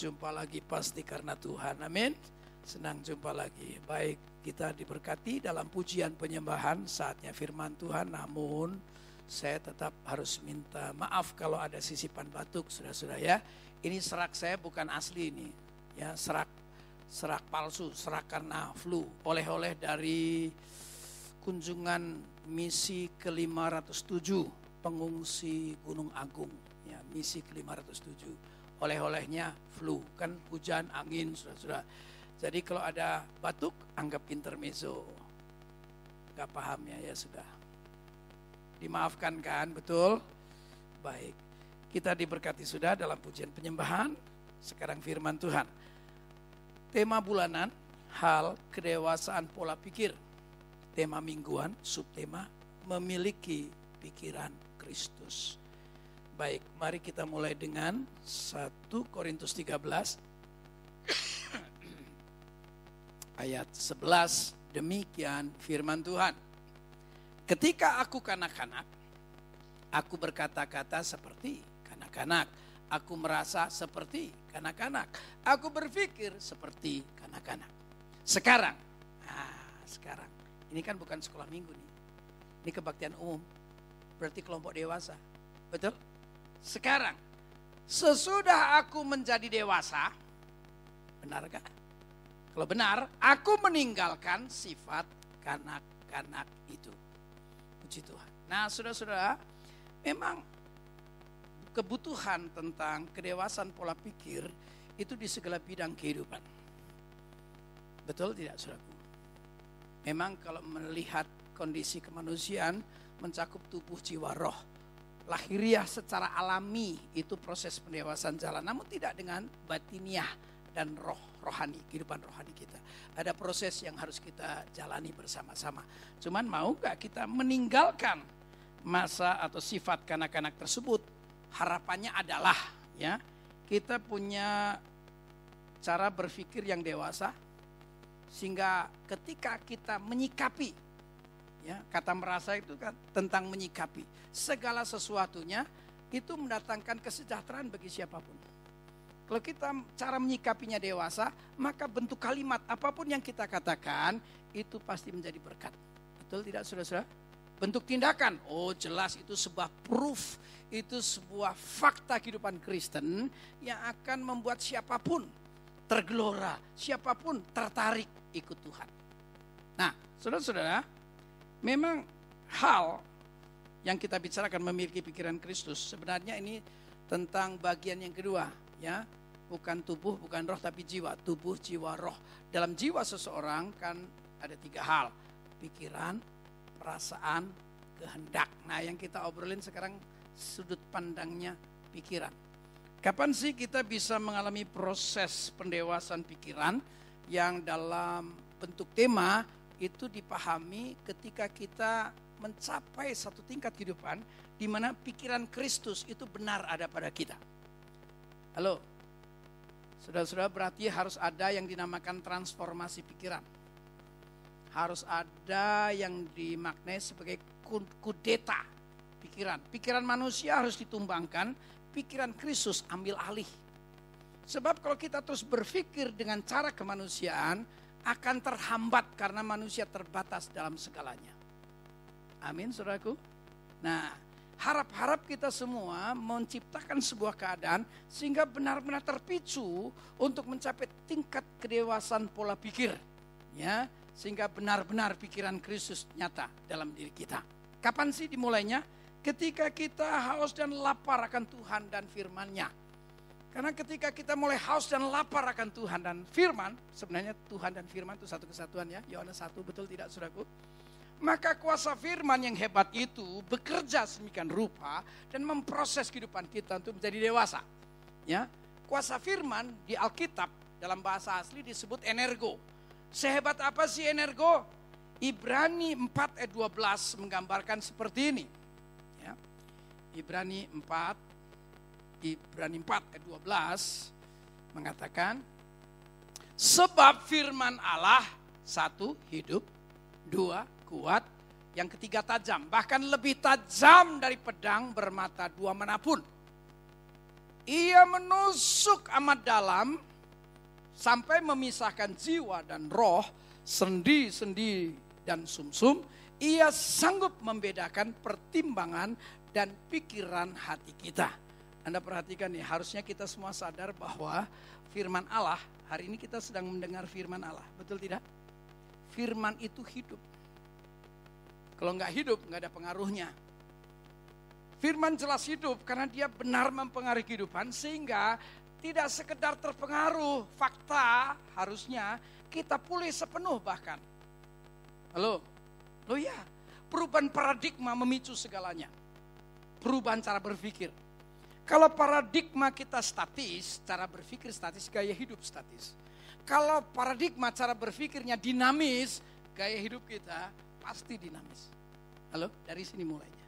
Jumpa lagi pasti karena Tuhan. Amin. Senang jumpa lagi. Baik, kita diberkati dalam pujian penyembahan saatnya firman Tuhan. Namun saya tetap harus minta maaf kalau ada sisipan batuk, sudah-sudah ya. Ini serak saya bukan asli ini. Ya, serak serak palsu, serak karena flu. Oleh-oleh dari kunjungan misi ke-507 pengungsi Gunung Agung. Ya, misi ke-507. Oleh-olehnya flu, kan hujan, angin, sudah-sudah. Jadi kalau ada batuk, anggap intermezzo. Gak paham ya, ya sudah. Dimaafkan kan, betul? Baik. Kita diberkati sudah dalam pujian penyembahan. Sekarang firman Tuhan. Tema bulanan, hal kedewasaan pola pikir. Tema mingguan, subtema, memiliki pikiran Kristus. Baik, mari kita mulai dengan 1 Korintus 13 ayat 11 demikian firman Tuhan. Ketika aku kanak-kanak, aku berkata-kata seperti kanak-kanak. Aku merasa seperti kanak-kanak. Aku berpikir seperti kanak-kanak. Sekarang, nah sekarang, ini kan bukan sekolah minggu nih. Ini kebaktian umum, berarti kelompok dewasa. Betul? Sekarang, sesudah aku menjadi dewasa, benarkah? Kalau benar, aku meninggalkan sifat kanak-kanak itu. Puji Tuhan. Nah, saudara-saudara, memang kebutuhan tentang kedewasaan pola pikir itu di segala bidang kehidupan. Betul tidak, saudaraku? Memang kalau melihat kondisi kemanusiaan mencakup tubuh, jiwa, roh. Lahiriah secara alami itu proses pendewasaan jalan, namun tidak dengan batiniah dan roh rohani, kehidupan rohani kita. Ada proses yang harus kita jalani bersama-sama. Cuman mau nggak kita meninggalkan masa atau sifat kanak-kanak tersebut? Harapannya adalah ya kita punya cara berpikir yang dewasa sehingga ketika kita menyikapi ya kata merasa itu kan tentang menyikapi segala sesuatunya itu mendatangkan kesejahteraan bagi siapa pun. Kalau kita cara menyikapinya dewasa, maka bentuk kalimat apa pun yang kita katakan itu pasti menjadi berkat. Betul tidak saudara-saudara? Bentuk tindakan, oh jelas itu sebuah proof, itu sebuah fakta kehidupan Kristen yang akan membuat siapa pun tergelora, siapa pun tertarik ikut Tuhan. Nah, saudara-saudara, memang hal yang kita bicarakan memiliki pikiran Kristus sebenarnya ini tentang bagian yang kedua, ya bukan tubuh, bukan roh, tapi jiwa. Tubuh, jiwa, roh. Dalam jiwa seseorang kan ada tiga hal. Pikiran, perasaan, kehendak. Nah yang kita obrolin sekarang sudut pandangnya pikiran. Kapan sih kita bisa mengalami proses pendewasaan pikiran yang dalam bentuk tema itu dipahami ketika kita mencapai satu tingkat kehidupan di mana pikiran Kristus itu benar ada pada kita. Halo, Saudara-saudara berarti harus ada yang dinamakan transformasi pikiran. Harus ada yang dimaknai sebagai kudeta pikiran. Pikiran manusia harus ditumbangkan, pikiran Kristus ambil alih. Sebab kalau kita terus berpikir dengan cara kemanusiaan, akan terhambat karena manusia terbatas dalam segalanya. Amin, saudaraku. Nah, harap-harap kita semua menciptakan sebuah keadaan sehingga benar-benar terpicu untuk mencapai tingkat kedewasaan pola pikir ya sehingga benar-benar pikiran Kristus nyata dalam diri kita. Kapan sih dimulainya? Ketika kita haus dan lapar akan Tuhan dan firman-Nya. Karena ketika kita mulai haus dan lapar akan Tuhan dan firman, sebenarnya Tuhan dan firman itu satu kesatuan ya. Yohanes 1 betul tidak Saudaraku? Maka kuasa firman yang hebat itu bekerja semikian rupa dan memproses kehidupan kita untuk menjadi dewasa. Ya, kuasa firman di Alkitab dalam bahasa asli disebut energo. Sehebat apa sih energo? Ibrani 4 ayat 12 menggambarkan seperti ini. Ya. Ibrani 4 Ibrani 4 ayat 12 mengatakan sebab firman Allah satu hidup, dua kuat, yang ketiga tajam, bahkan lebih tajam dari pedang bermata dua mana pun. Ia menusuk amat dalam sampai memisahkan jiwa dan roh, sendi-sendi dan sumsum. Ia sanggup membedakan pertimbangan dan pikiran hati kita. Anda perhatikan nih, harusnya kita semua sadar bahwa firman Allah, hari ini kita sedang mendengar firman Allah, betul tidak? Firman itu hidup. Kalau nggak hidup, nggak ada pengaruhnya. Firman jelas hidup karena dia benar mempengaruhi kehidupan sehingga tidak sekedar terpengaruh fakta harusnya kita pulih sepenuh bahkan. Halo, lo ya, perubahan paradigma memicu segalanya. Perubahan cara berpikir. Kalau paradigma kita statis, cara berpikir statis, gaya hidup statis. Kalau paradigma cara berpikirnya dinamis, gaya hidup kita pasti dinamis. Halo, dari sini mulainya.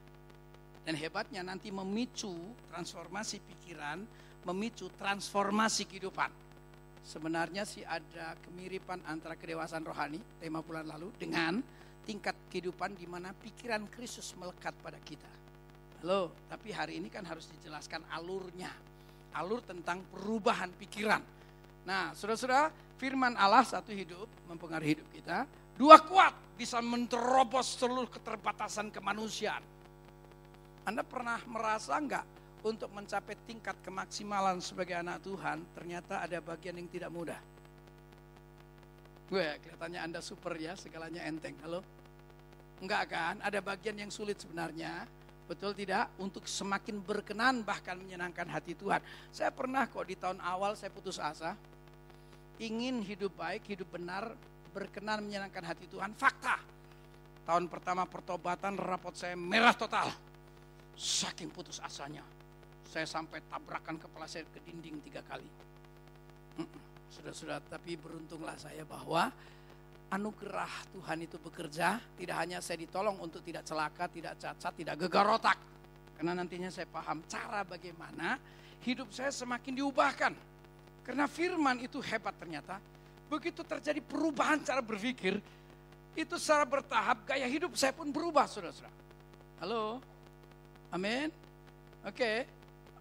Dan hebatnya nanti memicu transformasi pikiran, memicu transformasi kehidupan. Sebenarnya sih ada kemiripan antara kedewasaan rohani, tema bulan lalu, dengan tingkat kehidupan di mana pikiran Kristus melekat pada kita. Halo, tapi hari ini kan harus dijelaskan alurnya. Alur tentang perubahan pikiran. Nah, saudara-saudara, firman Allah satu hidup, mempengaruhi hidup kita. Dua kuat, bisa menerobos seluruh keterbatasan kemanusiaan. Anda pernah merasa enggak untuk mencapai tingkat kemaksimalan sebagai anak Tuhan, ternyata ada bagian yang tidak mudah. Gue kelihatannya Anda super ya, segalanya enteng. Halo? Enggak kan? Ada bagian yang sulit sebenarnya Betul tidak? Untuk semakin berkenan bahkan menyenangkan hati Tuhan. Saya pernah kok di tahun awal saya putus asa. Ingin hidup baik, hidup benar, berkenan menyenangkan hati Tuhan. Fakta. Tahun pertama pertobatan rapot saya merah total. Saking putus asanya. Saya sampai tabrakan kepala saya ke dinding tiga kali. Sudah-sudah, tapi beruntunglah saya bahwa anugerah Tuhan itu bekerja, tidak hanya saya ditolong untuk tidak celaka, tidak cacat, tidak gegar otak. Karena nantinya saya paham cara bagaimana hidup saya semakin diubahkan. Karena firman itu hebat ternyata. Begitu terjadi perubahan cara berpikir, itu secara bertahap gaya hidup saya pun berubah saudara-saudara. Halo? Amin? Oke.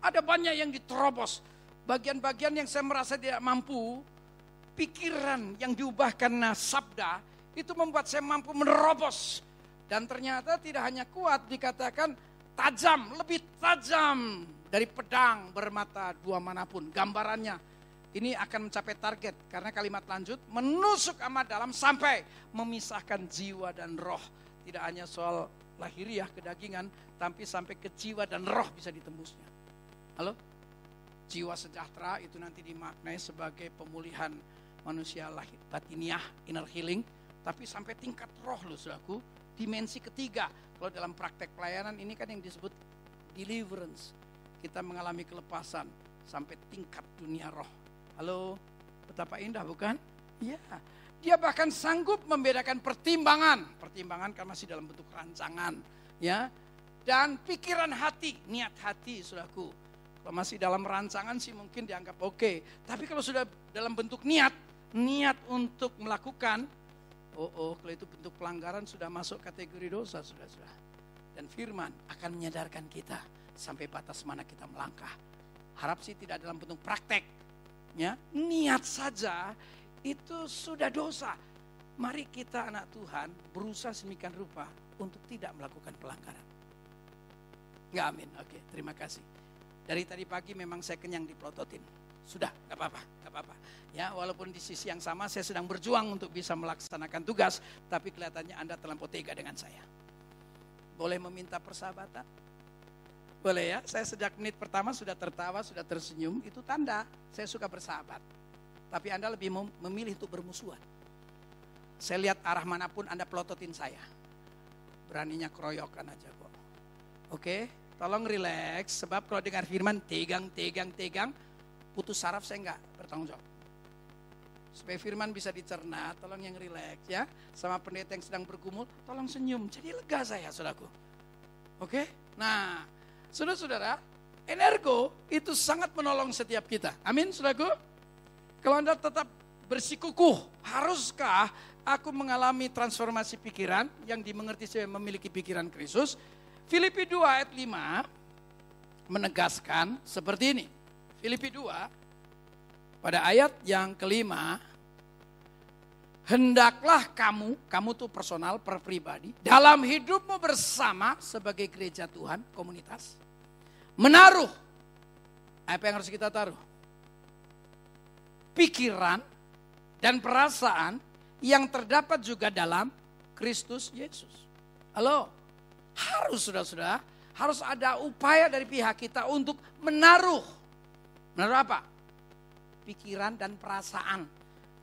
Ada banyak yang diterobos. Bagian-bagian yang saya merasa tidak mampu, pikiran yang diubah karena sabda itu membuat saya mampu menerobos. Dan ternyata tidak hanya kuat dikatakan tajam, lebih tajam dari pedang bermata dua mana pun. Gambarannya ini akan mencapai target karena kalimat lanjut menusuk amat dalam sampai memisahkan jiwa dan roh. Tidak hanya soal lahiriah kedagingan, tapi sampai ke jiwa dan roh bisa ditembusnya. Halo? Jiwa sejahtera itu nanti dimaknai sebagai pemulihan manusia lahir batiniah, inner healing, tapi sampai tingkat roh loh saudaraku, dimensi ketiga. Kalau dalam praktek pelayanan ini kan yang disebut deliverance. Kita mengalami kelepasan sampai tingkat dunia roh. Halo, betapa indah bukan? Iya. Dia bahkan sanggup membedakan pertimbangan. Pertimbangan kan masih dalam bentuk rancangan. ya Dan pikiran hati, niat hati saudaraku. Kalau masih dalam rancangan sih mungkin dianggap oke. Okay. Tapi kalau sudah dalam bentuk niat, niat untuk melakukan, oh, oh kalau itu bentuk pelanggaran sudah masuk kategori dosa, sudah sudah. Dan firman akan menyadarkan kita sampai batas mana kita melangkah. Harap sih tidak dalam bentuk praktek. Ya, niat saja itu sudah dosa. Mari kita anak Tuhan berusaha semikian rupa untuk tidak melakukan pelanggaran. Enggak amin. Oke, terima kasih. Dari tadi pagi memang saya kenyang diplototin. Sudah, nggak apa-apa, nggak apa-apa. Ya, walaupun di sisi yang sama saya sedang berjuang untuk bisa melaksanakan tugas, tapi kelihatannya Anda terlampau tega dengan saya. Boleh meminta persahabatan? Boleh ya, saya sejak menit pertama sudah tertawa, sudah tersenyum, itu tanda saya suka bersahabat. Tapi Anda lebih memilih untuk bermusuhan. Saya lihat arah mana pun Anda pelototin saya. Beraninya keroyokan aja kok. Oke, tolong relax, sebab kalau dengar firman tegang, tegang, tegang, putus saraf saya enggak bertanggung jawab. Supaya firman bisa dicerna, tolong yang rileks ya. Sama pendeta yang sedang bergumul, tolong senyum. Jadi lega saya, saudaraku. Oke? Nah, saudara-saudara, energo itu sangat menolong setiap kita. Amin, saudaraku? Kalau Anda tetap bersikukuh, haruskah aku mengalami transformasi pikiran yang dimengerti saya memiliki pikiran Kristus? Filipi 2 ayat 5 menegaskan seperti ini. Filipi 2 pada ayat yang kelima hendaklah kamu, kamu tuh personal per pribadi, dalam hidupmu bersama sebagai gereja Tuhan, komunitas, menaruh apa yang harus kita taruh? Pikiran dan perasaan yang terdapat juga dalam Kristus Yesus. Halo, harus sudah-sudah, harus ada upaya dari pihak kita untuk menaruh. Menaruh apa? Pikiran dan perasaan.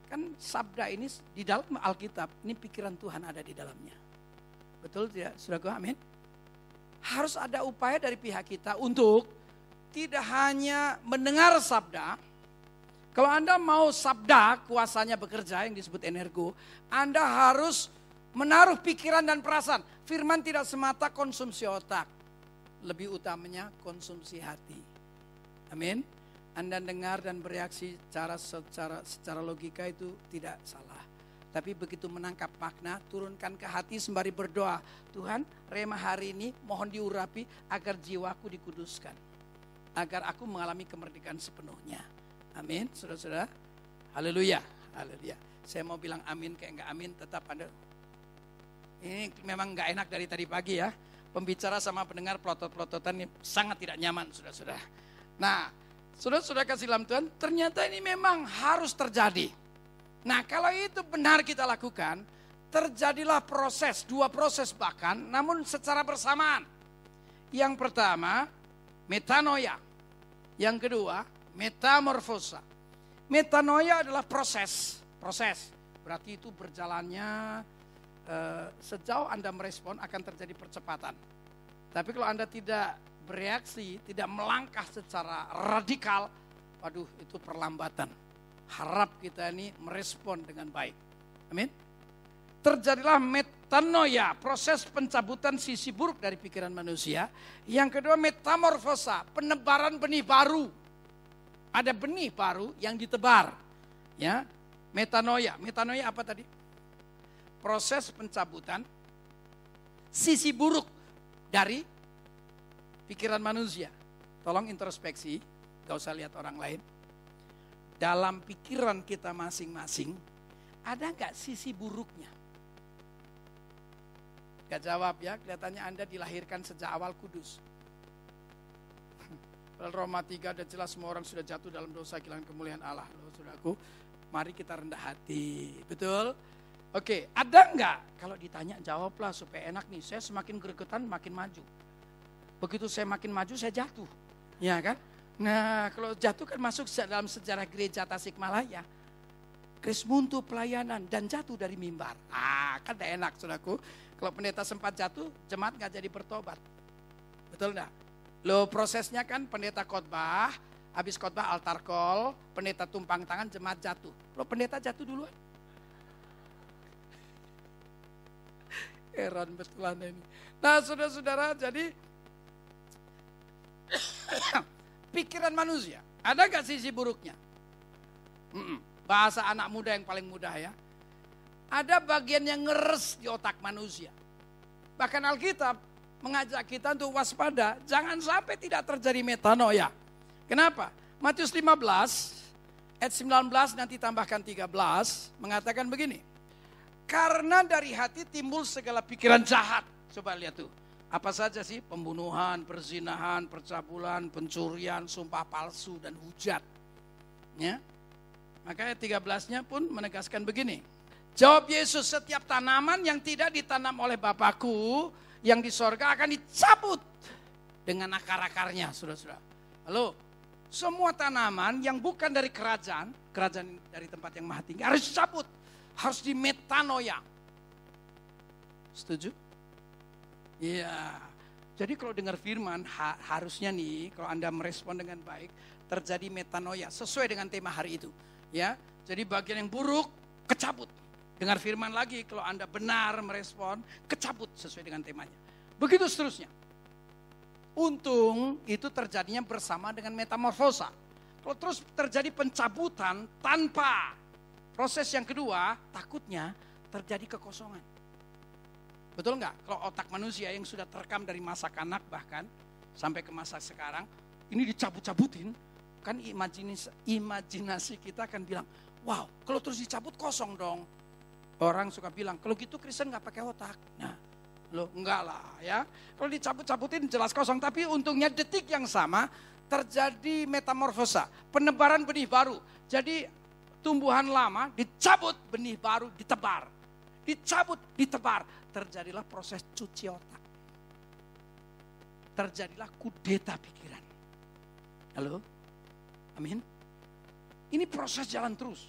Kan sabda ini di dalam Alkitab, ini pikiran Tuhan ada di dalamnya. Betul tidak, saudaraku? Amin. Harus ada upaya dari pihak kita untuk tidak hanya mendengar sabda. Kalau Anda mau sabda, kuasanya bekerja yang disebut energo, Anda harus menaruh pikiran dan perasaan. Firman tidak semata konsumsi otak, lebih utamanya konsumsi hati. Amin. Anda dengar dan bereaksi secara secara secara logika itu tidak salah. Tapi begitu menangkap makna, turunkan ke hati sembari berdoa. Tuhan, rema hari ini mohon diurapi agar jiwaku dikuduskan. Agar aku mengalami kemerdekaan sepenuhnya. Amin, saudara-saudara. Haleluya, haleluya. Saya mau bilang amin kayak enggak amin, tetap Anda ini memang nggak enak dari tadi pagi ya. Pembicara sama pendengar pelotot-pelototan ini sangat tidak nyaman, sudah-sudah. Nah, sudah-sudah kasih dalam Tuhan, ternyata ini memang harus terjadi. Nah, kalau itu benar kita lakukan, terjadilah proses, dua proses bahkan, namun secara bersamaan. Yang pertama, metanoia. Yang kedua, metamorfosa. Metanoia adalah proses, proses. Berarti itu berjalannya Eh, sejauh Anda merespon akan terjadi percepatan. Tapi kalau Anda tidak bereaksi, tidak melangkah secara radikal, waduh itu perlambatan. Harap kita ini merespon dengan baik. Amin. Terjadilah metanoia, proses pencabutan sisi buruk dari pikiran manusia. Yang kedua metamorfosa, penebaran benih baru. Ada benih baru yang ditebar. Ya, metanoia. Metanoia apa tadi? proses pencabutan sisi buruk dari pikiran manusia. Tolong introspeksi, gak usah lihat orang lain. Dalam pikiran kita masing-masing, ada nggak sisi buruknya? Gak jawab ya, kelihatannya Anda dilahirkan sejak awal kudus. Roma 3 ada jelas semua orang sudah jatuh dalam dosa kehilangan kemuliaan Allah. Loh, saudaraku, mari kita rendah hati. Betul? Oke, ada enggak? Kalau ditanya jawablah supaya enak nih. Saya semakin gregetan makin maju. Begitu saya makin maju saya jatuh. Ya kan? Nah, kalau jatuh kan masuk dalam sejarah gereja Tasikmalaya. Muntu pelayanan dan jatuh dari mimbar. Ah, kan tidak enak saudaraku. Kalau pendeta sempat jatuh, jemaat nggak jadi bertobat. Betul enggak? Lo prosesnya kan pendeta khotbah, habis khotbah altar call, pendeta tumpang tangan, jemaat jatuh. Lo pendeta jatuh duluan. Heran betulan ini. Nah saudara-saudara jadi pikiran manusia. Ada gak sisi buruknya? Bahasa anak muda yang paling mudah ya. Ada bagian yang ngeres di otak manusia. Bahkan Alkitab mengajak kita untuk waspada. Jangan sampai tidak terjadi metanoia. Kenapa? Matius 15 ayat 19 nanti tambahkan 13 mengatakan begini. Karena dari hati timbul segala pikiran jahat. Coba lihat tuh. Apa saja sih? Pembunuhan, perzinahan, percabulan, pencurian, sumpah palsu, dan hujat. Ya. Makanya 13-nya pun menegaskan begini. Jawab Yesus, setiap tanaman yang tidak ditanam oleh Bapakku yang di sorga akan dicabut dengan akar-akarnya, saudara-saudara. Halo, semua tanaman yang bukan dari kerajaan, kerajaan dari tempat yang maha tinggi harus dicabut harus di metanoia. Setuju? Iya. Jadi kalau dengar firman ha, harusnya nih kalau Anda merespon dengan baik terjadi metanoia sesuai dengan tema hari itu. Ya. Jadi bagian yang buruk kecabut. Dengar firman lagi kalau Anda benar merespon kecabut sesuai dengan temanya. Begitu seterusnya. Untung itu terjadinya bersama dengan metamorfosa. Kalau terus terjadi pencabutan tanpa Proses yang kedua, takutnya terjadi kekosongan. Betul nggak? Kalau otak manusia yang sudah terekam dari masa kanak bahkan sampai ke masa sekarang, ini dicabut-cabutin, kan imajinasi, kita akan bilang, wow, kalau terus dicabut kosong dong. Orang suka bilang, kalau gitu Kristen nggak pakai otak. Nah, lo enggak lah ya. Kalau dicabut-cabutin jelas kosong, tapi untungnya detik yang sama terjadi metamorfosa, penebaran benih baru. Jadi tumbuhan lama dicabut, benih baru ditebar. Dicabut, ditebar. Terjadilah proses cuci otak. Terjadilah kudeta pikiran. Halo? Amin. Ini proses jalan terus.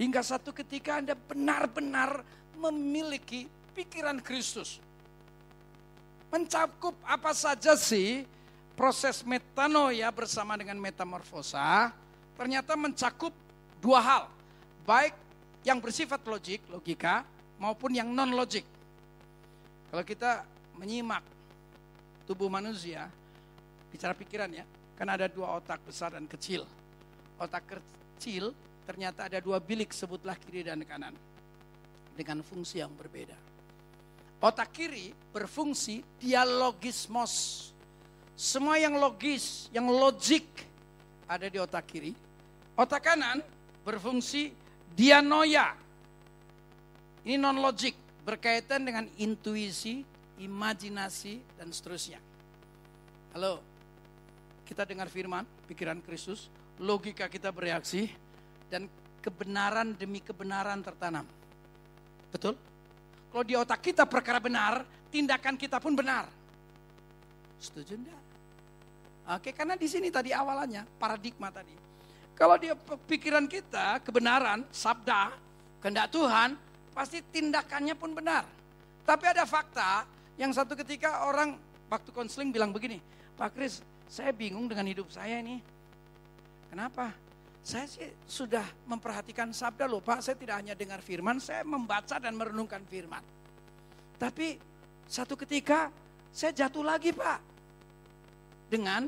Hingga satu ketika Anda benar-benar memiliki pikiran Kristus. Mencakup apa saja sih proses metanoia bersama dengan metamorfosa ternyata mencakup dua hal. Baik yang bersifat logik, logika, maupun yang non-logik. Kalau kita menyimak tubuh manusia, bicara pikiran ya, kan ada dua otak besar dan kecil. Otak kecil ternyata ada dua bilik sebutlah kiri dan kanan dengan fungsi yang berbeda. Otak kiri berfungsi dialogismos. Semua yang logis, yang logik ada di otak kiri. Otak kanan berfungsi dianoia. Ini non logik, berkaitan dengan intuisi, imajinasi dan seterusnya. Halo. Kita dengar firman, pikiran Kristus, logika kita bereaksi dan kebenaran demi kebenaran tertanam. Betul? Kalau di otak kita perkara benar, tindakan kita pun benar. Setuju enggak? Oke, karena di sini tadi awalannya, paradigma tadi. Kalau dia pikiran kita, kebenaran, sabda, kehendak Tuhan, pasti tindakannya pun benar. Tapi ada fakta yang satu ketika orang waktu konseling bilang begini, Pak Kris, saya bingung dengan hidup saya ini. Kenapa? Saya sih sudah memperhatikan sabda loh Pak, saya tidak hanya dengar firman, saya membaca dan merenungkan firman. Tapi satu ketika saya jatuh lagi Pak. Dengan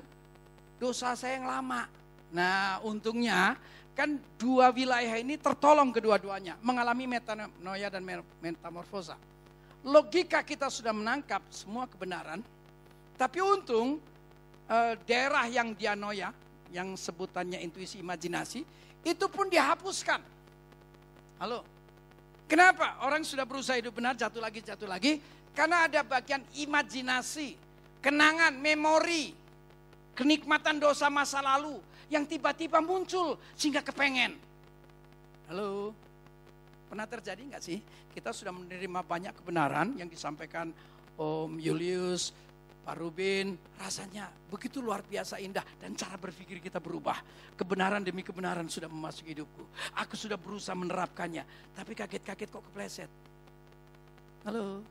dosa saya yang lama. Nah untungnya kan dua wilayah ini tertolong kedua-duanya. Mengalami metanoia dan metamorfosa. Logika kita sudah menangkap semua kebenaran. Tapi untung eh, daerah yang dianoia yang sebutannya intuisi imajinasi, itu pun dihapuskan. Halo, kenapa orang sudah berusaha hidup benar jatuh lagi jatuh lagi? Karena ada bagian imajinasi, kenangan, memori, kenikmatan dosa masa lalu yang tiba-tiba muncul sehingga kepengen. Halo, pernah terjadi nggak sih? Kita sudah menerima banyak kebenaran yang disampaikan Om Julius, Pak Rubin, rasanya begitu luar biasa indah dan cara berpikir kita berubah. Kebenaran demi kebenaran sudah memasuki hidupku. Aku sudah berusaha menerapkannya, tapi kaget-kaget kok kepleset. Halo,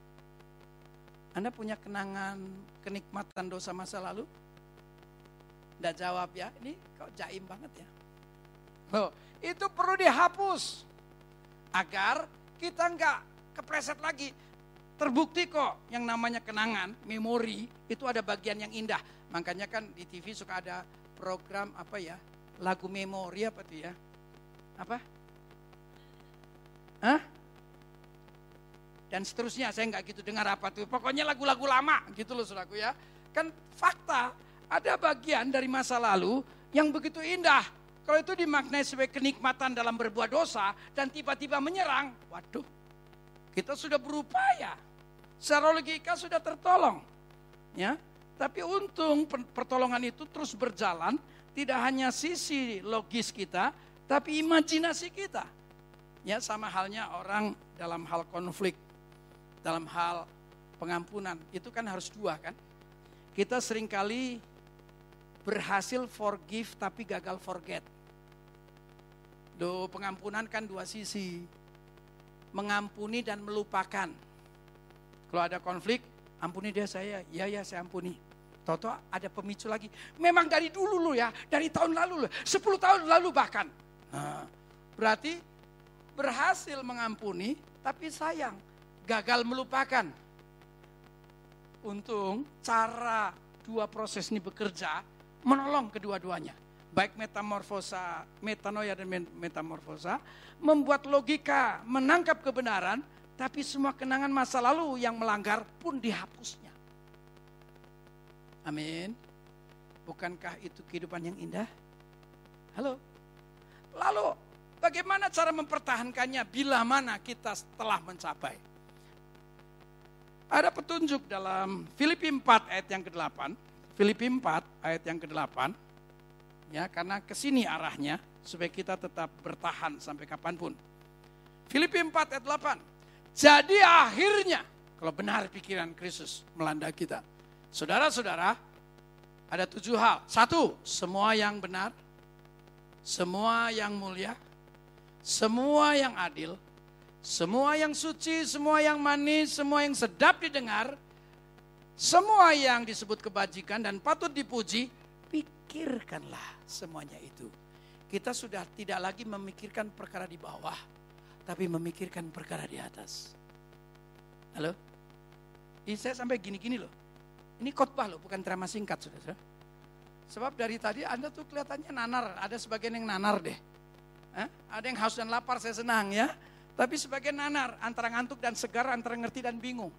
Anda punya kenangan kenikmatan dosa masa lalu? Tidak jawab ya, ini kok jaim banget ya. Oh, itu perlu dihapus agar kita nggak kepleset lagi Terbukti kok yang namanya kenangan, memori, itu ada bagian yang indah. Makanya kan di TV suka ada program apa ya, lagu memori apa tuh ya? Apa? Hah? Dan seterusnya, saya nggak gitu dengar apa tuh. Pokoknya lagu-lagu lama gitu loh saudaraku ya. Kan fakta, ada bagian dari masa lalu yang begitu indah. Kalau itu dimaknai sebagai kenikmatan dalam berbuat dosa dan tiba-tiba menyerang, waduh, kita sudah berupaya. Secara logika sudah tertolong. Ya, tapi untung pertolongan itu terus berjalan, tidak hanya sisi logis kita, tapi imajinasi kita. Ya, sama halnya orang dalam hal konflik, dalam hal pengampunan, itu kan harus dua kan. Kita sering kali berhasil forgive tapi gagal forget. Do pengampunan kan dua sisi mengampuni dan melupakan. Kalau ada konflik, ampuni dia saya, ya ya saya ampuni. Toto ada pemicu lagi. Memang dari dulu lu ya, dari tahun lalu loh, 10 tahun lalu bahkan. Nah, berarti berhasil mengampuni, tapi sayang, gagal melupakan. Untung cara dua proses ini bekerja menolong kedua-duanya baik metamorfosa, metanoia dan metamorfosa, membuat logika menangkap kebenaran, tapi semua kenangan masa lalu yang melanggar pun dihapusnya. Amin. Bukankah itu kehidupan yang indah? Halo. Lalu bagaimana cara mempertahankannya bila mana kita telah mencapai? Ada petunjuk dalam Filipi 4 ayat yang ke-8. Filipi 4 ayat yang ke-8. Ya, karena ke sini arahnya supaya kita tetap bertahan sampai kapan pun. Filipi 4 ayat 8. Jadi akhirnya kalau benar pikiran Kristus melanda kita. Saudara-saudara, ada tujuh hal. Satu, semua yang benar, semua yang mulia, semua yang adil, semua yang suci, semua yang manis, semua yang sedap didengar, semua yang disebut kebajikan dan patut dipuji, pikirkanlah semuanya itu. Kita sudah tidak lagi memikirkan perkara di bawah, tapi memikirkan perkara di atas. Halo? Ini saya sampai gini-gini loh. Ini khotbah loh, bukan drama singkat, saudara. Sebab dari tadi Anda tuh kelihatannya nanar, ada sebagian yang nanar deh. Eh? Ada yang haus dan lapar, saya senang ya. Tapi sebagian nanar, antara ngantuk dan segar, antara ngerti dan bingung.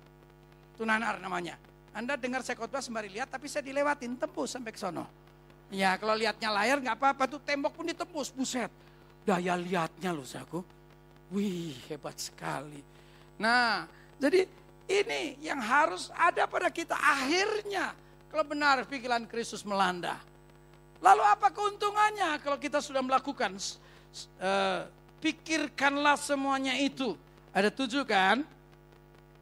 Itu nanar namanya. Anda dengar saya khotbah sembari lihat, tapi saya dilewatin, tembus sampai ke sono. Ya kalau lihatnya layar nggak apa-apa, tuh tembok pun ditembus, buset. Daya lihatnya loh saku. Wih hebat sekali. Nah jadi ini yang harus ada pada kita akhirnya kalau benar pikiran Kristus melanda. Lalu apa keuntungannya kalau kita sudah melakukan? Uh, pikirkanlah semuanya itu. Ada tujuh kan?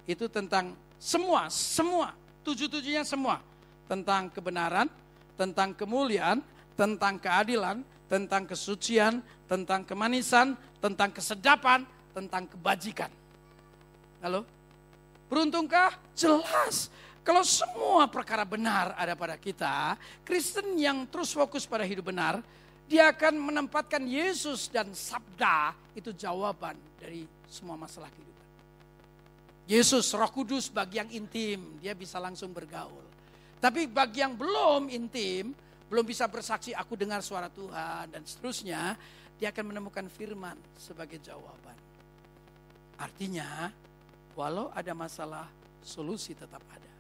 Itu tentang semua, semua. Tujuh-tujuhnya semua. Tentang kebenaran, tentang kemuliaan, tentang keadilan, tentang kesucian, tentang kemanisan, tentang kesedapan, tentang kebajikan. Halo? Beruntungkah? Jelas. Kalau semua perkara benar ada pada kita, Kristen yang terus fokus pada hidup benar, dia akan menempatkan Yesus dan sabda itu jawaban dari semua masalah kehidupan. Yesus, Roh Kudus bagi yang intim, dia bisa langsung bergaul. Tapi bagi yang belum intim, belum bisa bersaksi aku dengar suara Tuhan dan seterusnya, dia akan menemukan firman sebagai jawaban. Artinya, walau ada masalah, solusi tetap ada.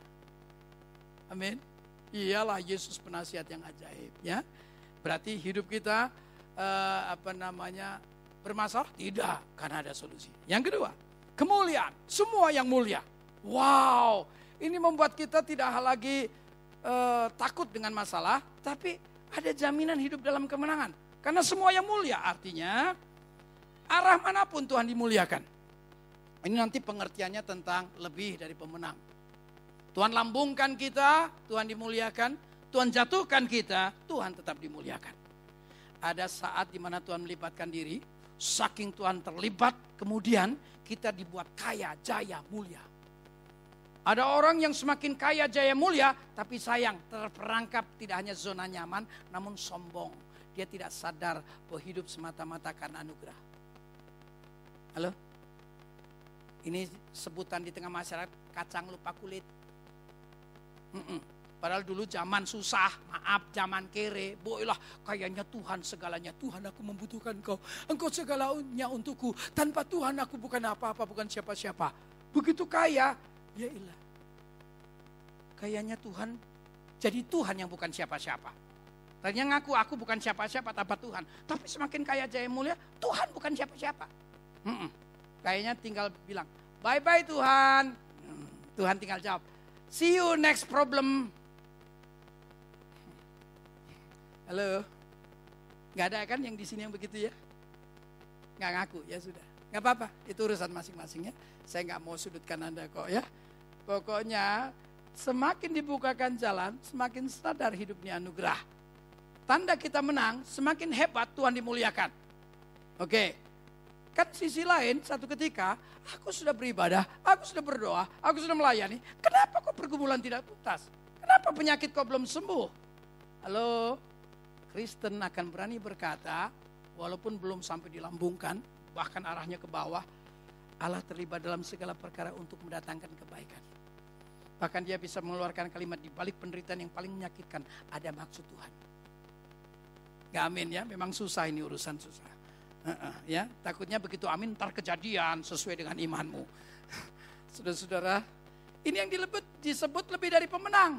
Amin. Iyalah Yesus penasihat yang ajaib ya. Berarti hidup kita uh, apa namanya bermasalah? Tidak, karena ada solusi. Yang kedua, kemuliaan. Semua yang mulia. Wow, ini membuat kita tidak lagi uh, takut dengan masalah, tapi ada jaminan hidup dalam kemenangan. Karena semua yang mulia artinya arah mana pun Tuhan dimuliakan. Ini nanti pengertiannya tentang lebih dari pemenang. Tuhan lambungkan kita, Tuhan dimuliakan. Tuhan jatuhkan kita, Tuhan tetap dimuliakan. Ada saat di mana Tuhan melibatkan diri, saking Tuhan terlibat, kemudian kita dibuat kaya, jaya, mulia. Ada orang yang semakin kaya, jaya, mulia, tapi sayang terperangkap tidak hanya zona nyaman, namun sombong. Dia tidak sadar bahwa hidup semata-mata karena anugerah. Halo? Ini sebutan di tengah masyarakat kacang lupa kulit. Mm-mm. Padahal dulu zaman susah, maaf zaman kere, boilah kayaknya Tuhan segalanya. Tuhan aku membutuhkan kau, engkau segalanya untukku. Tanpa Tuhan aku bukan apa-apa, bukan siapa-siapa. Begitu kaya, ya ilah. Kayaknya Tuhan jadi Tuhan yang bukan siapa-siapa. Tadinya ngaku aku bukan siapa-siapa tanpa Tuhan. Tapi semakin kaya jaya mulia, Tuhan bukan siapa-siapa. Kayaknya tinggal bilang, bye-bye Tuhan. Mm, Tuhan tinggal jawab, See you next problem. Halo. Gak ada kan yang di sini yang begitu ya? Gak ngaku, ya sudah. Gak apa-apa, itu urusan masing-masing ya. Saya gak mau sudutkan Anda kok ya. Pokoknya semakin dibukakan jalan, semakin sadar hidupnya anugerah. Tanda kita menang, semakin hebat Tuhan dimuliakan. Oke, Kan sisi lain satu ketika aku sudah beribadah, aku sudah berdoa, aku sudah melayani. Kenapa kok pergumulan tidak tuntas? Kenapa penyakit kok belum sembuh? Halo, Kristen akan berani berkata, walaupun belum sampai dilambungkan, bahkan arahnya ke bawah, Allah terlibat dalam segala perkara untuk mendatangkan kebaikan. Bahkan dia bisa mengeluarkan kalimat di balik penderitaan yang paling menyakitkan, ada maksud Tuhan. Gak amin ya, memang susah ini urusan susah. Ya takutnya begitu amin ntar kejadian sesuai dengan imanmu. Saudara-saudara ini yang dilebut, disebut lebih dari pemenang.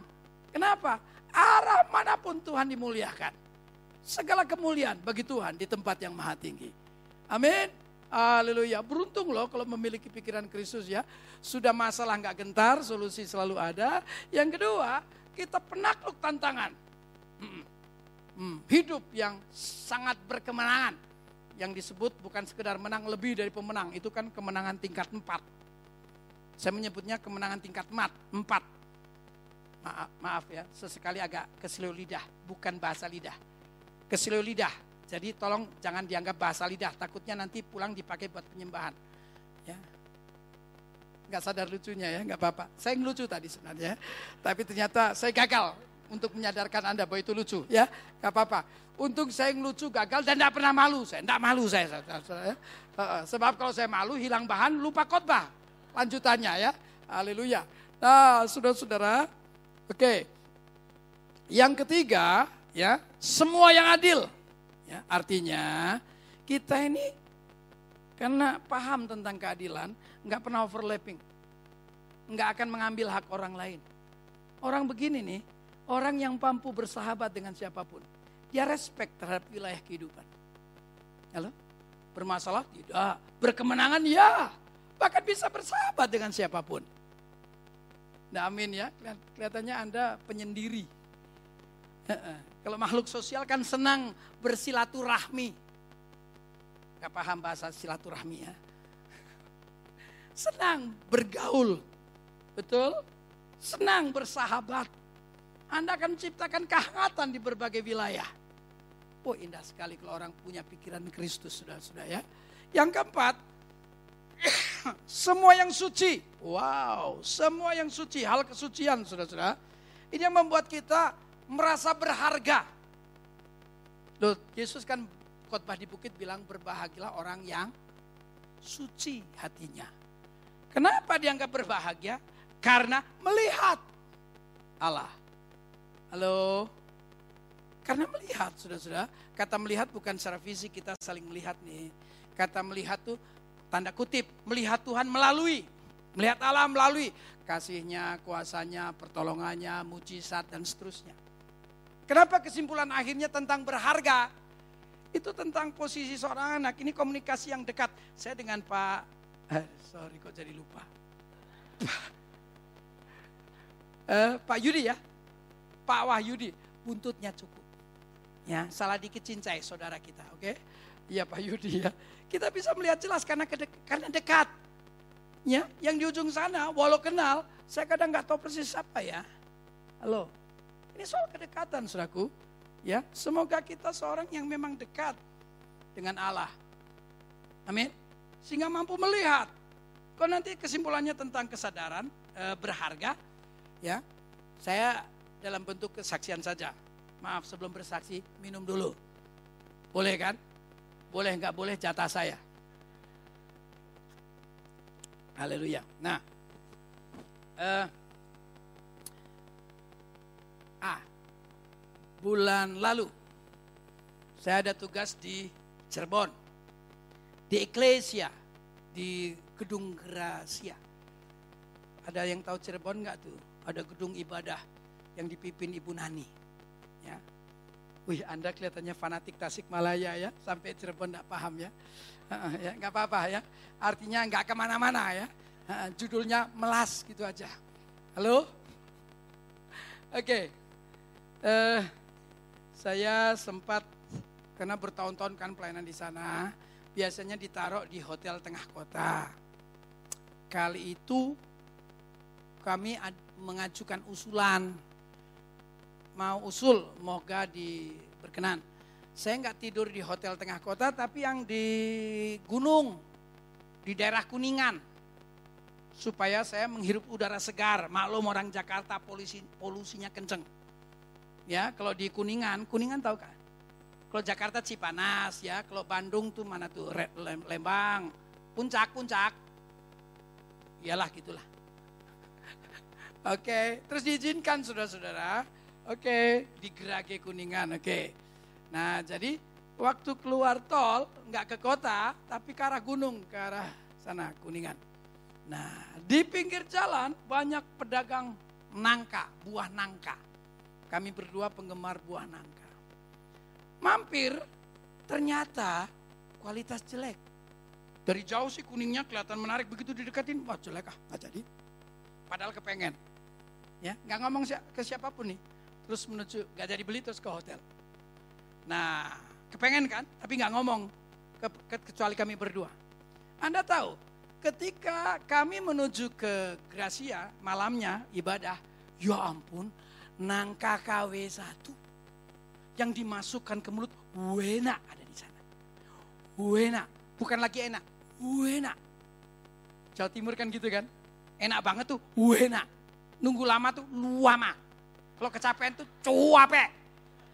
Kenapa? Arah mana pun Tuhan dimuliakan segala kemuliaan bagi Tuhan di tempat yang maha tinggi. Amin. Haleluya. Beruntung loh kalau memiliki pikiran Kristus ya. Sudah masalah nggak gentar, solusi selalu ada. Yang kedua, kita penakluk tantangan. Hmm. Hmm. Hidup yang sangat berkemenangan. Yang disebut bukan sekedar menang lebih dari pemenang. Itu kan kemenangan tingkat empat. Saya menyebutnya kemenangan tingkat mat, empat. Maaf, maaf ya, sesekali agak keselio lidah, bukan bahasa lidah keselio lidah. Jadi tolong jangan dianggap bahasa lidah, takutnya nanti pulang dipakai buat penyembahan. Ya. Nggak sadar lucunya ya, nggak apa-apa. Saya ngelucu tadi sebenarnya, tapi ternyata saya gagal untuk menyadarkan Anda bahwa itu lucu. Ya, nggak apa-apa. Untung saya ngelucu gagal dan tidak pernah malu. Saya tidak malu saya. saya. Sebab kalau saya malu hilang bahan, lupa khotbah. Lanjutannya ya, haleluya. Nah, saudara-saudara, oke. Yang ketiga, ya semua yang adil. Ya, artinya kita ini karena paham tentang keadilan, nggak pernah overlapping, nggak akan mengambil hak orang lain. Orang begini nih, orang yang mampu bersahabat dengan siapa pun, dia respect terhadap wilayah kehidupan. Halo? Bermasalah? Tidak. Berkemenangan? Ya. Bahkan bisa bersahabat dengan siapa pun. Nah amin ya, kelihatannya Anda penyendiri. Kalau makhluk sosial kan senang bersilaturahmi. Gak paham bahasa silaturahmi ya. Senang bergaul. Betul? Senang bersahabat. Anda akan menciptakan kehangatan di berbagai wilayah. Oh indah sekali kalau orang punya pikiran Kristus, sudah-sudah ya. Yang keempat, semua yang suci. Wow, semua yang suci, hal kesucian, sudah-sudah. Ini yang membuat kita merasa berharga. Loh, Yesus kan khotbah di bukit bilang berbahagialah orang yang suci hatinya. Kenapa dianggap berbahagia? Karena melihat Allah. Halo? Karena melihat, sudah-sudah. Kata melihat bukan secara fisik kita saling melihat nih. Kata melihat tuh tanda kutip, melihat Tuhan melalui. Melihat Allah melalui kasihnya, kuasanya, pertolongannya, mujizat dan seterusnya. Kenapa kesimpulan akhirnya tentang berharga? Itu tentang posisi seorang anak. Ini komunikasi yang dekat. Saya dengan Pak, eh, sorry kok jadi lupa. eh, Pak Yudi ya, Pak Wahyudi, buntutnya cukup. Ya, salah dikit cincai saudara kita, oke? Okay? Iya Pak Yudi ya. Kita bisa melihat jelas karena kedek, karena dekat. Ya, yang di ujung sana, walau kenal, saya kadang nggak tahu persis apa ya. Halo, ini soal kedekatan, saudaraku. Ya, semoga kita seorang yang memang dekat dengan Allah. Amin. Sehingga mampu melihat. Kalau nanti kesimpulannya tentang kesadaran e, berharga, ya, saya dalam bentuk kesaksian saja. Maaf sebelum bersaksi minum dulu. Boleh kan? Boleh nggak boleh jatah saya. Haleluya. Nah, eh, Bulan lalu saya ada tugas di Cirebon. Di Eklesia, di Gedung Gracia. Ada yang tahu Cirebon nggak tuh? Ada gedung ibadah yang dipimpin Ibu Nani. Ya. Wih, Anda kelihatannya fanatik Tasik Malaya ya, sampai Cirebon nggak paham ya. ya nggak apa-apa ya. Artinya nggak ke mana-mana ya. Judulnya melas gitu aja. Halo? Oke, okay eh, saya sempat karena bertahun-tahun kan pelayanan di sana, biasanya ditaruh di hotel tengah kota. Kali itu kami mengajukan usulan, mau usul, moga di berkenan. Saya nggak tidur di hotel tengah kota, tapi yang di gunung, di daerah Kuningan, supaya saya menghirup udara segar. Maklum orang Jakarta polusi, polusinya kenceng Ya, kalau di Kuningan, Kuningan tahu kan? Kalau Jakarta Cipanas ya, kalau Bandung tuh mana tuh Lembang, Puncak, Puncak. Iyalah gitulah. Oke, terus diizinkan saudara-saudara. Oke, di Gerage Kuningan. Oke. Nah, jadi waktu keluar tol nggak ke kota, tapi ke arah gunung, ke arah sana Kuningan. Nah, di pinggir jalan banyak pedagang nangka, buah nangka. Kami berdua penggemar buah nangka. mampir, ternyata kualitas jelek. Dari jauh sih kuningnya kelihatan menarik, begitu didekatin, wah jelek ah, nggak jadi. Padahal kepengen. Ya, nggak ngomong ke siapa pun nih. Terus menuju, nggak jadi beli terus ke hotel. Nah, kepengen kan, tapi nggak ngomong, ke, ke, kecuali kami berdua. Anda tahu, ketika kami menuju ke Gracia, malamnya ibadah, ya ampun, nangka KW satu yang dimasukkan ke mulut, wena ada di sana. Wena, bukan lagi enak, wena. Jawa Timur kan gitu kan, enak banget tuh, wena. Nunggu lama tuh, luama. Kalau kecapean tuh, cuape.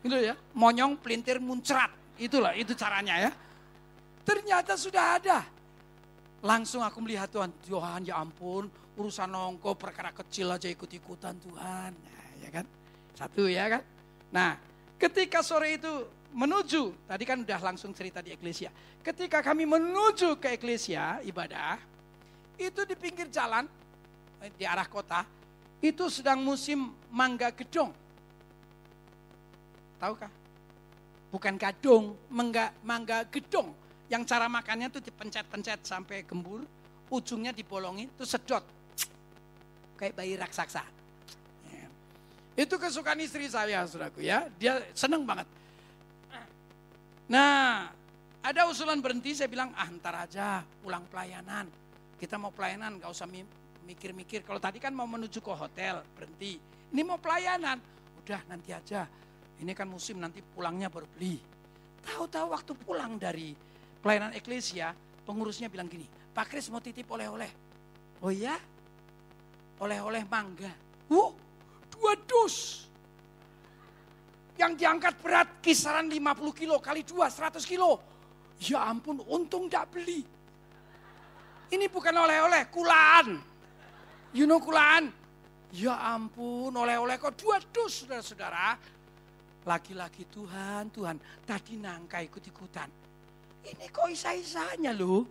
Gitu ya, monyong, pelintir, muncrat. Itulah, itu caranya ya. Ternyata sudah ada. Langsung aku melihat Tuhan, Tuhan ya ampun, urusan nongko perkara kecil aja ikut-ikutan Tuhan. Nah, ya kan? Satu ya kan? Nah, ketika sore itu menuju, tadi kan udah langsung cerita di Eklesia. Ketika kami menuju ke Eklesia, ibadah, itu di pinggir jalan, eh, di arah kota, itu sedang musim mangga gedong. Tahukah? Bukan gadong, mangga, mangga gedong. Yang cara makannya tuh dipencet-pencet sampai gembur, ujungnya dibolongin, itu sedot. Kayak bayi raksasa. Itu kesukaan istri saya, saudaraku ya. Dia seneng banget. Nah, ada usulan berhenti, saya bilang, ah ntar aja pulang pelayanan. Kita mau pelayanan, gak usah mikir-mikir. Kalau tadi kan mau menuju ke hotel, berhenti. Ini mau pelayanan, udah nanti aja. Ini kan musim nanti pulangnya baru beli. Tahu-tahu waktu pulang dari pelayanan eklesia, pengurusnya bilang gini, Pak Kris mau titip oleh-oleh. Oh ya? Oleh-oleh mangga. Wow, dua dus. Yang diangkat berat kisaran 50 kilo kali dua, 100 kilo. Ya ampun, untung tidak beli. Ini bukan oleh-oleh, kulaan. You know kulaan? Ya ampun, oleh-oleh kok dua dus, saudara-saudara laki-laki Tuhan, Tuhan, tadi nangka ikut-ikutan. Ini kok isa-isanya loh.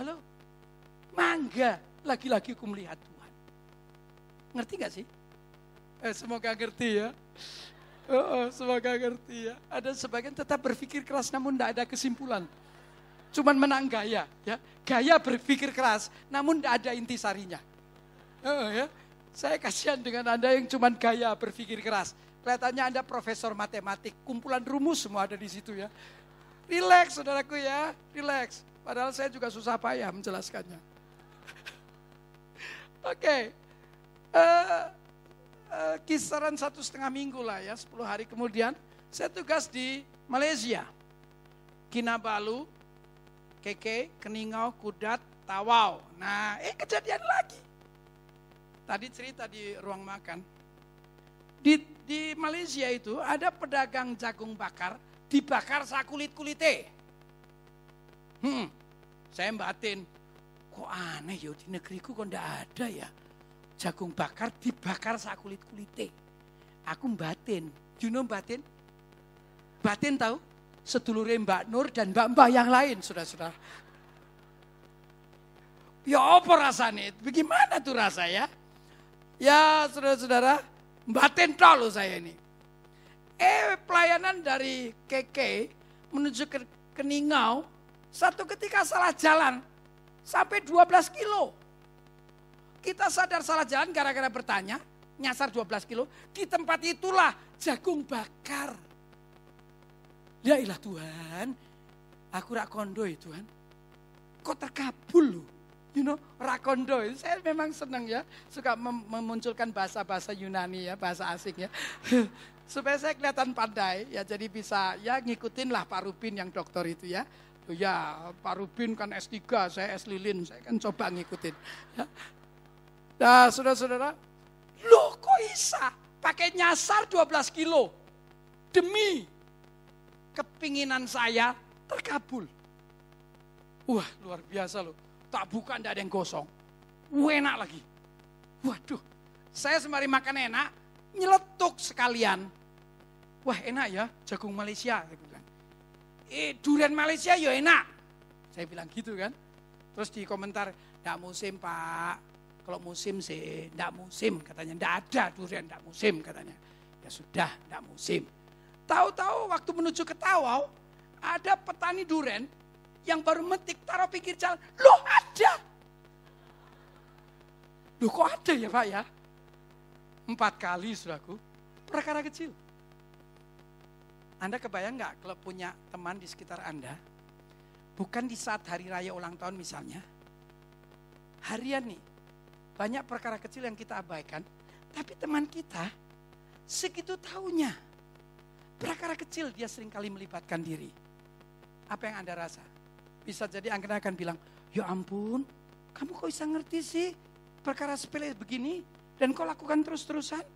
Halo? Mangga, laki-laki aku melihat Tuhan. Ngerti gak sih? Eh, semoga ngerti ya. Oh, oh, semoga ngerti ya. Ada sebagian tetap berpikir keras namun tidak ada kesimpulan. Cuman menang gaya. ya Gaya berpikir keras namun tidak ada intisarinya. Oh, ya. Saya kasihan dengan Anda yang cuman gaya berpikir keras. Kelihatannya Anda profesor matematik, kumpulan rumus semua ada di situ ya. Relax saudaraku ya, relax. Padahal saya juga susah payah menjelaskannya. Oke, okay. uh, eh, eh, kisaran satu setengah minggu lah ya, 10 hari kemudian saya tugas di Malaysia. Kinabalu, Keke, Keningau, Kudat, Tawau. Nah, eh kejadian lagi. Tadi cerita di ruang makan. Di di Malaysia itu ada pedagang jagung bakar dibakar sakulit kulite. Hmm, saya batin, kok aneh ya di negeriku kok ndak ada ya jagung bakar dibakar sakulit kulite. Aku batin, you know batin? Batin tahu? Sedulure Mbak Nur dan Mbak-mbak yang lain, sudah-sudah. Ya apa rasanya? Bagaimana tuh rasa ya? Ya saudara-saudara, Batin loh saya ini. Eh pelayanan dari Keke menuju ke Keningau, satu ketika salah jalan sampai 12 kilo. Kita sadar salah jalan gara-gara bertanya, nyasar 12 kilo. Di tempat itulah jagung bakar. Ya ilah Tuhan, aku rak kondo ya Tuhan. Kok terkabul loh you know, rakondo. Saya memang senang ya, suka mem memunculkan bahasa-bahasa Yunani ya, bahasa asing ya. Supaya saya kelihatan pandai, ya jadi bisa ya ngikutin lah Pak Rubin yang dokter itu ya. Ya, Pak Rubin kan S3, saya S Lilin, saya kan coba ngikutin. Ya. Nah, saudara-saudara, loh kok bisa pakai nyasar 12 kilo demi kepinginan saya terkabul. Wah, luar biasa loh tak buka tidak ada yang gosong. Enak lagi. Waduh, saya sembari makan enak, nyeletuk sekalian. Wah enak ya, jagung Malaysia. Eh, durian Malaysia ya enak. Saya bilang gitu kan. Terus di komentar, tidak musim pak. Kalau musim sih, tidak musim katanya. Tidak ada durian, tidak musim katanya. Ya sudah, tidak musim. Tahu-tahu waktu menuju ke Tawau, ada petani duren yang baru metik taruh pinggir jalan. Loh ada. Loh kok ada ya Pak ya? Empat kali suraku. Perkara kecil. Anda kebayang nggak kalau punya teman di sekitar Anda, bukan di saat hari raya ulang tahun misalnya, harian nih, banyak perkara kecil yang kita abaikan, tapi teman kita segitu tahunya. Perkara kecil dia sering kali melibatkan diri. Apa yang Anda rasa? Bisa jadi Anda akan bilang, ya ampun, kamu kok bisa ngerti sih perkara sepele begini dan kau lakukan terus-terusan?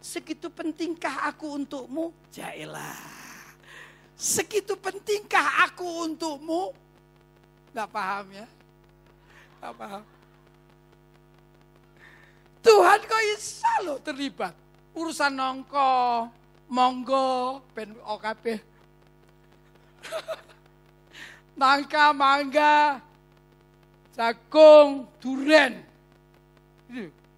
Segitu pentingkah aku untukmu? Jailah. Segitu pentingkah aku untukmu? Gak paham ya? Gak paham. Tuhan kok bisa lo terlibat. Urusan nongko, monggo, ben OKP. Nangka, mangga, jagung, duren.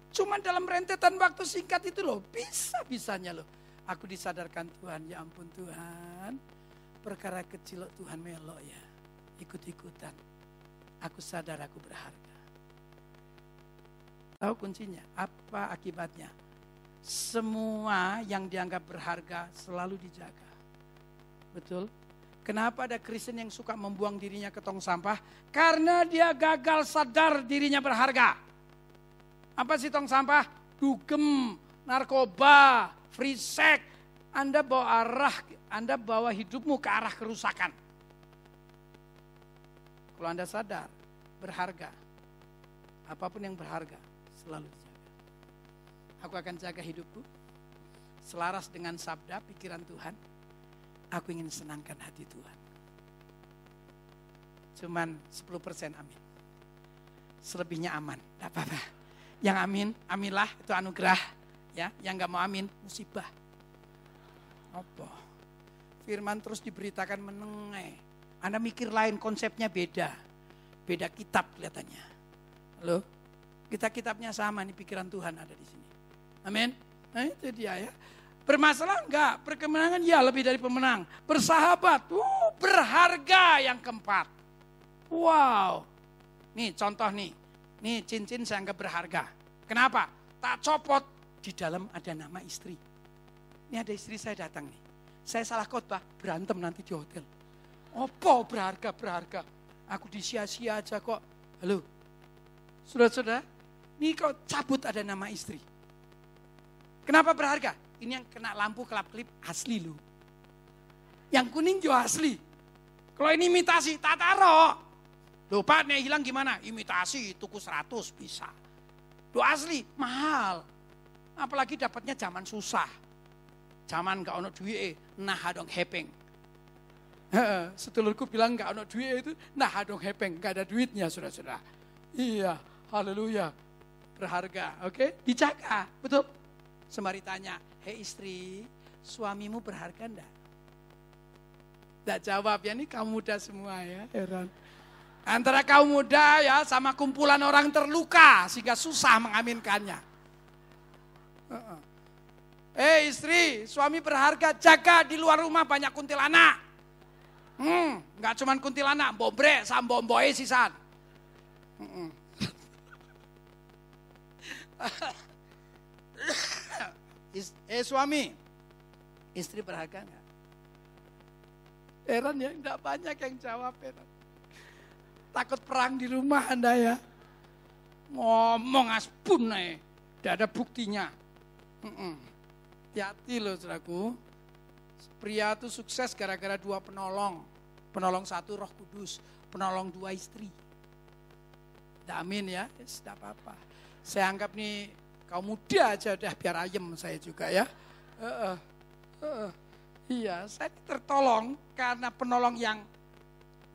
Cuma dalam rentetan waktu singkat itu loh, bisa-bisanya loh. Aku disadarkan Tuhan, ya ampun Tuhan. Perkara kecil Tuhan melok ya. Ikut-ikutan. Aku sadar aku berharga. Tahu kuncinya? Apa akibatnya? Semua yang dianggap berharga selalu dijaga. Betul? Kenapa ada Kristen yang suka membuang dirinya ke tong sampah? Karena dia gagal sadar dirinya berharga. Apa sih tong sampah? Dugem, narkoba, free sex. Anda bawa arah, Anda bawa hidupmu ke arah kerusakan. Kalau Anda sadar, berharga. Apa pun yang berharga, selalu dijaga. Aku akan jaga hidupku. Selaras dengan sabda, pikiran Tuhan. Aku ingin senangkan hati Tuhan. Cuman 10% amin. Selebihnya aman, tidak apa-apa. Yang amin, aminlah itu anugerah. Ya, yang nggak mau amin, musibah. Apa? Firman terus diberitakan menengai. Anda mikir lain, konsepnya beda. Beda kitab kelihatannya. Halo? Kita kitabnya sama nih, pikiran Tuhan ada di sini. Amin. Nah itu dia ya. Bermasalah enggak? Perkemenangan ya lebih dari pemenang. Bersahabat, uh, berharga yang keempat. Wow. Nih contoh nih. Nih cincin saya anggap berharga. Kenapa? Tak copot. Di dalam ada nama istri. Ini ada istri saya datang nih. Saya salah khotbah, berantem nanti di hotel. Opo berharga, berharga. Aku disia-sia aja kok. Halo. Saudara-saudara, ini kok cabut ada nama istri. Kenapa berharga? Ini yang kena lampu kelap-kelip asli loh. Yang kuning juga asli. Kalau ini imitasi, tak taruh. Pak, nih hilang gimana? Imitasi, tuku 100 bisa. Loh asli, mahal. Apalagi dapatnya zaman susah. Zaman gak ono duit, nah dong hepeng. Setulurku bilang gak ono duit itu, nah dong hepeng. Gak ada duitnya saudara-saudara. Iya, haleluya. Berharga, oke? Okay? Dijaga, betul? Sembari tanya, hei istri, suamimu berharga enggak? Enggak jawab ya, ini kamu muda semua ya, heran. Antara kaum muda ya sama kumpulan orang terluka sehingga susah mengaminkannya. Eh hey, istri, suami berharga, jaga di luar rumah banyak kuntilanak. Hmm, nggak cuma kuntilanak, bobrek, sambomboy sisan. Hmm. eh suami, istri berharga nggak? Heran ya, enggak banyak yang jawab heran. Takut perang di rumah anda ya. Ngomong aspun nih, tidak ada buktinya. Hati-hati loh saudaraku. Pria itu sukses gara-gara dua penolong. Penolong satu roh kudus, penolong dua istri. Amin ya, tidak apa-apa. Saya anggap nih Kau muda aja udah biar ayem saya juga ya. Uh, uh, uh, iya, saya tertolong karena penolong yang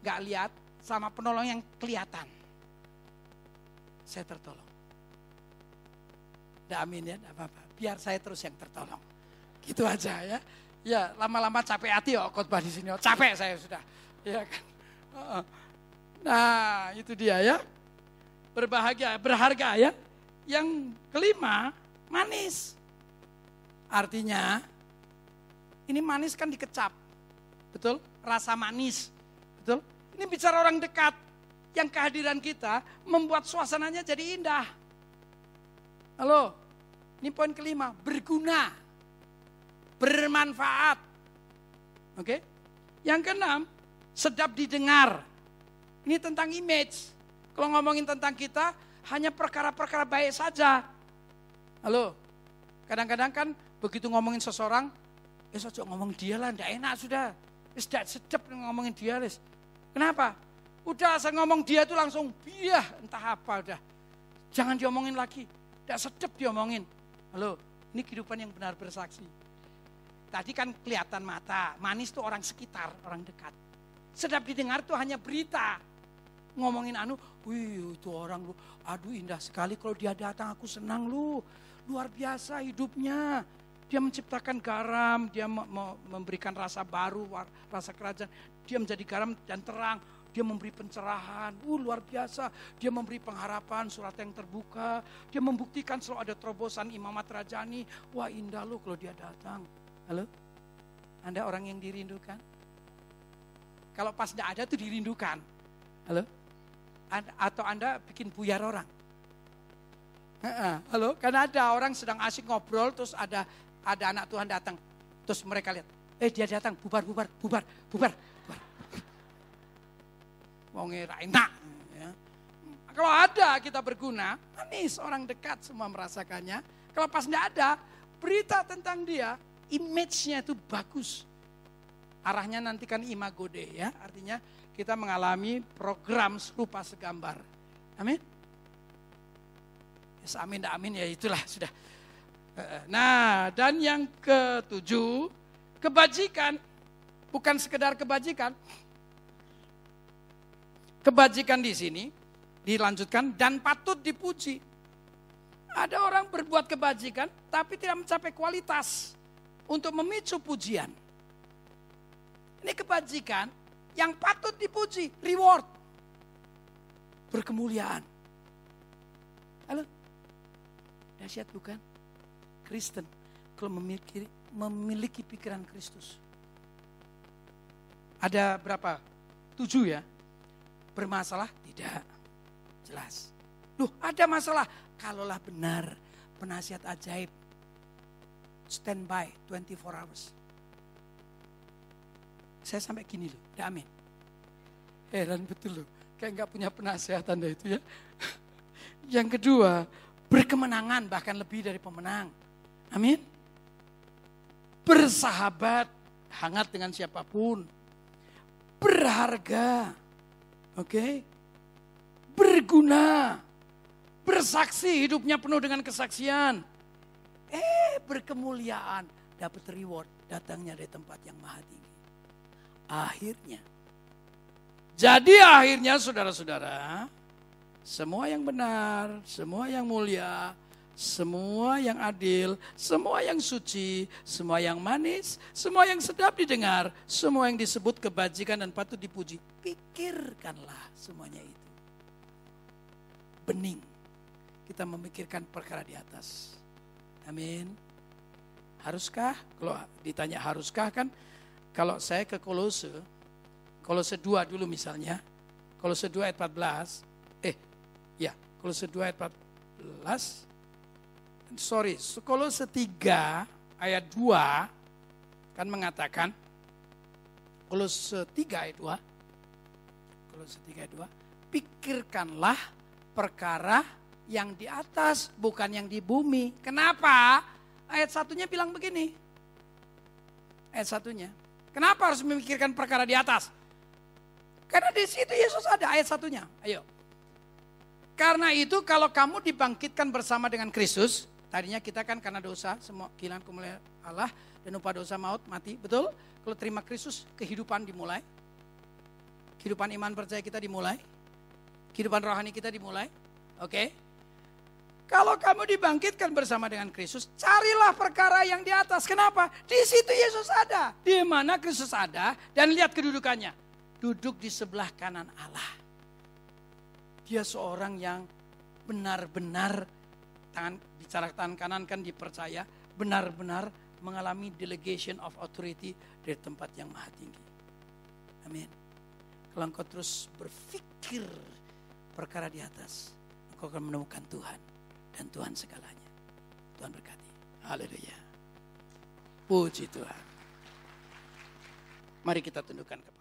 gak lihat sama penolong yang kelihatan. Saya tertolong. Tidak amin ya, tidak apa-apa. Biar saya terus yang tertolong. Gitu aja ya. Ya, lama-lama capek hati oh khotbah di sini. Oh, capek saya sudah. Ya kan. Nah, itu dia ya. Berbahagia, berharga ya. Yang kelima, manis. Artinya, Ini manis kan dikecap. Betul? Rasa manis. Betul? Ini bicara orang dekat. Yang kehadiran kita membuat suasananya jadi indah. Halo, ini poin kelima, berguna, bermanfaat. Oke? Yang keenam, sedap didengar. Ini tentang image. Kalau ngomongin tentang kita, hanya perkara-perkara baik saja. Halo, kadang-kadang kan begitu ngomongin seseorang, saja ngomong dia lah, tidak enak sudah. Tidak sedap ngomongin dia. Kenapa? Udah saya ngomong dia tuh langsung biah entah apa udah. Jangan diomongin lagi. Tidak sedap diomongin. Halo, ini kehidupan yang benar bersaksi. Tadi kan kelihatan mata, manis tuh orang sekitar, orang dekat. Sedap didengar tuh hanya berita. Ngomongin anu, wih itu orang lu, aduh indah sekali kalau dia datang aku senang lu. Luar biasa hidupnya. Dia menciptakan garam, dia memberikan rasa baru, rasa kerajaan. Dia menjadi garam dan terang dia memberi pencerahan, uh, luar biasa. Dia memberi pengharapan, surat yang terbuka. Dia membuktikan selalu ada terobosan imamat rajani. Wah indah loh kalau dia datang. Halo? Anda orang yang dirindukan? Kalau pas tidak ada tuh dirindukan. Halo? Atau Anda bikin buyar orang? Halo? Karena ada orang sedang asik ngobrol, terus ada ada anak Tuhan datang. Terus mereka lihat, eh dia datang, bubar, bubar, bubar, bubar wonge ra enak. Ya. Kalau ada kita berguna, manis orang dekat semua merasakannya. Kalau pas tidak ada, berita tentang dia, image-nya itu bagus. Arahnya nanti kan imago deh ya, artinya kita mengalami program serupa segambar. Amin. Yes, amin, amin ya itulah sudah. Nah, dan yang ketujuh, kebajikan bukan sekedar kebajikan, Kebajikan di sini dilanjutkan dan patut dipuji. Ada orang berbuat kebajikan tapi tidak mencapai kualitas untuk memicu pujian. Ini kebajikan yang patut dipuji, reward. Berkemuliaan. Halo? Dahsyat bukan? Kristen kalau memiliki memiliki pikiran Kristus. Ada berapa? Tujuh ya bermasalah? Tidak. Jelas. Duh, ada masalah. Kalaulah benar penasihat ajaib standby 24 hours. Saya sampai gini loh, amin. Heran betul loh, kayak nggak punya penasihat anda itu ya. Yang kedua, berkemenangan bahkan lebih dari pemenang. Amin. Bersahabat, hangat dengan siapa pun. Berharga, Oke? Okay? Berguna. Bersaksi hidupnya penuh dengan kesaksian. Eh, berkemuliaan. Dapat reward datangnya dari tempat yang maha tinggi. Akhirnya. Jadi akhirnya saudara-saudara, semua yang benar, semua yang mulia, semua yang adil, semua yang suci, semua yang manis, semua yang sedap didengar, semua yang disebut kebajikan dan patut dipuji. Pikirkanlah semuanya itu. Bening. Kita memikirkan perkara di atas. Amin. Haruskah? Kalau ditanya haruskah kan, kalau saya ke Kolose, Kolose 2 dulu misalnya, Kolose 2 ayat 14, eh ya, Kolose 2 ayat 14, sorry, Kolose 3 ayat 2 kan mengatakan Kolose 3 ayat 2 Kolose 3 ayat 2 pikirkanlah perkara yang di atas bukan yang di bumi. Kenapa? Ayat satunya bilang begini. Ayat satunya. Kenapa harus memikirkan perkara di atas? Karena di situ Yesus ada ayat satunya. Ayo. Karena itu kalau kamu dibangkitkan bersama dengan Kristus, Tadinya kita kan karena dosa, semua kehilangan kemuliaan Allah dan upah dosa maut mati, betul? Kalau terima Kristus, kehidupan dimulai. Kehidupan iman percaya kita dimulai. Kehidupan rohani kita dimulai. Oke? Okay? Kalau kamu dibangkitkan bersama dengan Kristus, carilah perkara yang di atas. Kenapa? Di situ Yesus ada. Di mana Kristus ada dan lihat kedudukannya. Duduk di sebelah kanan Allah. Dia seorang yang benar-benar tangan bicara tangan kanan kan dipercaya benar-benar mengalami delegation of authority dari tempat yang maha tinggi. Amin. Kalau engkau terus berpikir perkara di atas, engkau akan menemukan Tuhan dan Tuhan segalanya. Tuhan berkati. Haleluya. Puji Tuhan. Mari kita tundukkan.